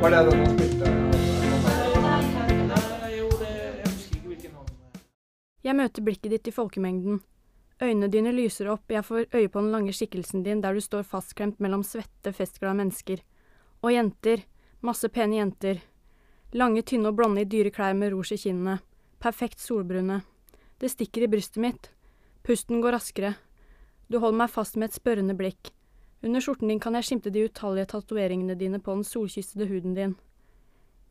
Var det den du spilte? Jeg møter blikket ditt i folkemengden. Øynene dine lyser opp, jeg får øye på den lange skikkelsen din der du står fastklemt mellom svette, festglade mennesker. Og jenter. Masse pene jenter. Lange, tynne og blonde i dyre klær med rouge i kinnene. Perfekt solbrune. Det stikker i brystet mitt. Pusten går raskere. Du holder meg fast med et spørrende blikk. Under skjorten din kan jeg skimte de utallige tatoveringene dine på den solkystede huden din.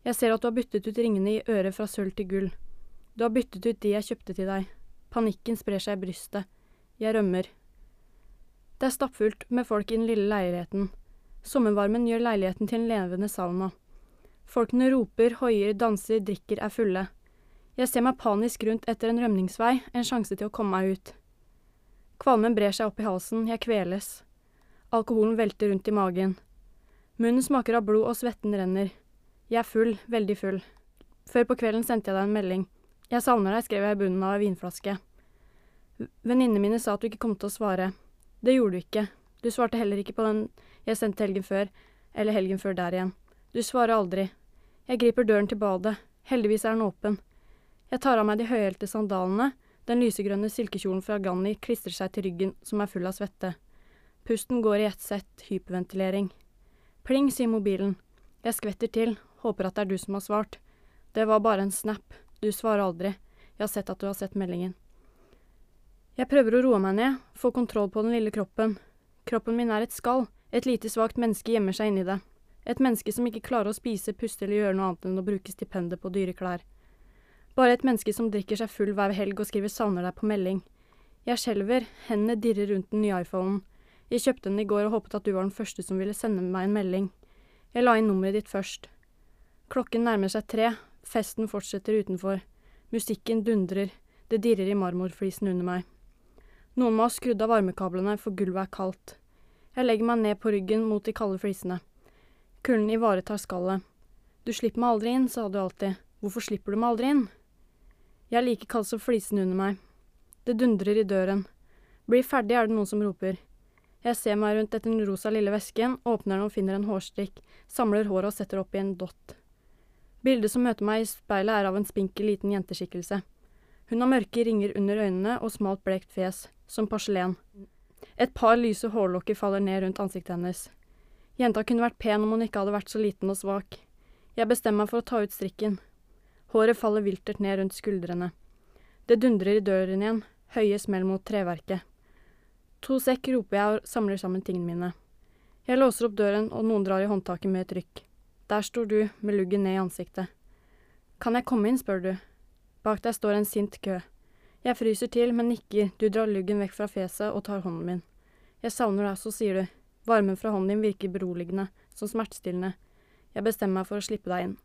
Jeg ser at du har byttet ut ringene i øret fra sølv til gull. Du har byttet ut de jeg kjøpte til deg. Panikken sprer seg i brystet. Jeg rømmer. Det er stappfullt med folk i den lille leiligheten. Sommervarmen gjør leiligheten til en levende sauna. Folkene roper, hoier, danser, drikker, er fulle. Jeg ser meg panisk rundt etter en rømningsvei, en sjanse til å komme meg ut. Kvalmen brer seg opp i halsen, jeg kveles. Alkoholen velter rundt i magen. Munnen smaker av blod og svetten renner. Jeg er full, veldig full. Før på kvelden sendte jeg deg en melding. Jeg savner deg, skrev jeg i bunnen av ei vinflaske. Venninnene mine sa at du ikke kom til å svare. Det gjorde du ikke. Du svarte heller ikke på den jeg sendte helgen før, eller helgen før der igjen. Du svarer aldri. Jeg griper døren til badet. Heldigvis er den åpen. Jeg tar av meg de høyhælte sandalene. Den lysegrønne silkekjolen fra Ganni klistrer seg til ryggen, som er full av svette. Pusten går i ett sett, hyperventilering. Pling, sier mobilen. Jeg skvetter til, håper at det er du som har svart. Det var bare en snap. Du svarer aldri. Jeg har sett at du har sett meldingen. Jeg prøver å roe meg ned, få kontroll på den lille kroppen. Kroppen min er et skall. Et lite svakt menneske gjemmer seg inni det. Et menneske som ikke klarer å spise, puste eller gjøre noe annet enn å bruke stipendet på dyre klær. Bare et menneske som drikker seg full hver helg og skriver 'savner deg' på melding. Jeg skjelver, hendene dirrer rundt den nye iPhonen. Jeg kjøpte den i går og håpet at du var den første som ville sende meg en melding. Jeg la inn nummeret ditt først. Klokken nærmer seg tre, festen fortsetter utenfor. Musikken dundrer, det dirrer i marmorflisen under meg. Noen må ha skrudd av varmekablene, for gulvet er kaldt. Jeg legger meg ned på ryggen mot de kalde flisene. Kulden ivaretar skallet. Du slipper meg aldri inn, sa du alltid. Hvorfor slipper du meg aldri inn? Jeg er like kald som flisene under meg. Det dundrer i døren. Bli ferdig, er det noen som roper. Jeg ser meg rundt etter den rosa lille vesken, åpner den og finner en hårstrikk, samler håret og setter opp i en dott. Bildet som møter meg i speilet er av en spinkel liten jenteskikkelse. Hun har mørke ringer under øynene og smalt blekt fjes, som porselen. Et par lyse hårlokker faller ned rundt ansiktet hennes. Jenta kunne vært pen om hun ikke hadde vært så liten og svak. Jeg bestemmer meg for å ta ut strikken. Håret faller viltert ned rundt skuldrene. Det dundrer i døren igjen, høye smell mot treverket. To sekk, roper jeg og samler sammen tingene mine. Jeg låser opp døren, og noen drar i håndtaket med et rykk. Der står du, med luggen ned i ansiktet. Kan jeg komme inn, spør du. Bak deg står en sint kø. Jeg fryser til, men nikker, du drar luggen vekk fra fjeset og tar hånden min. Jeg savner deg, så sier du. Varmen fra hånden din virker beroligende, som smertestillende. Jeg bestemmer meg for å slippe deg inn.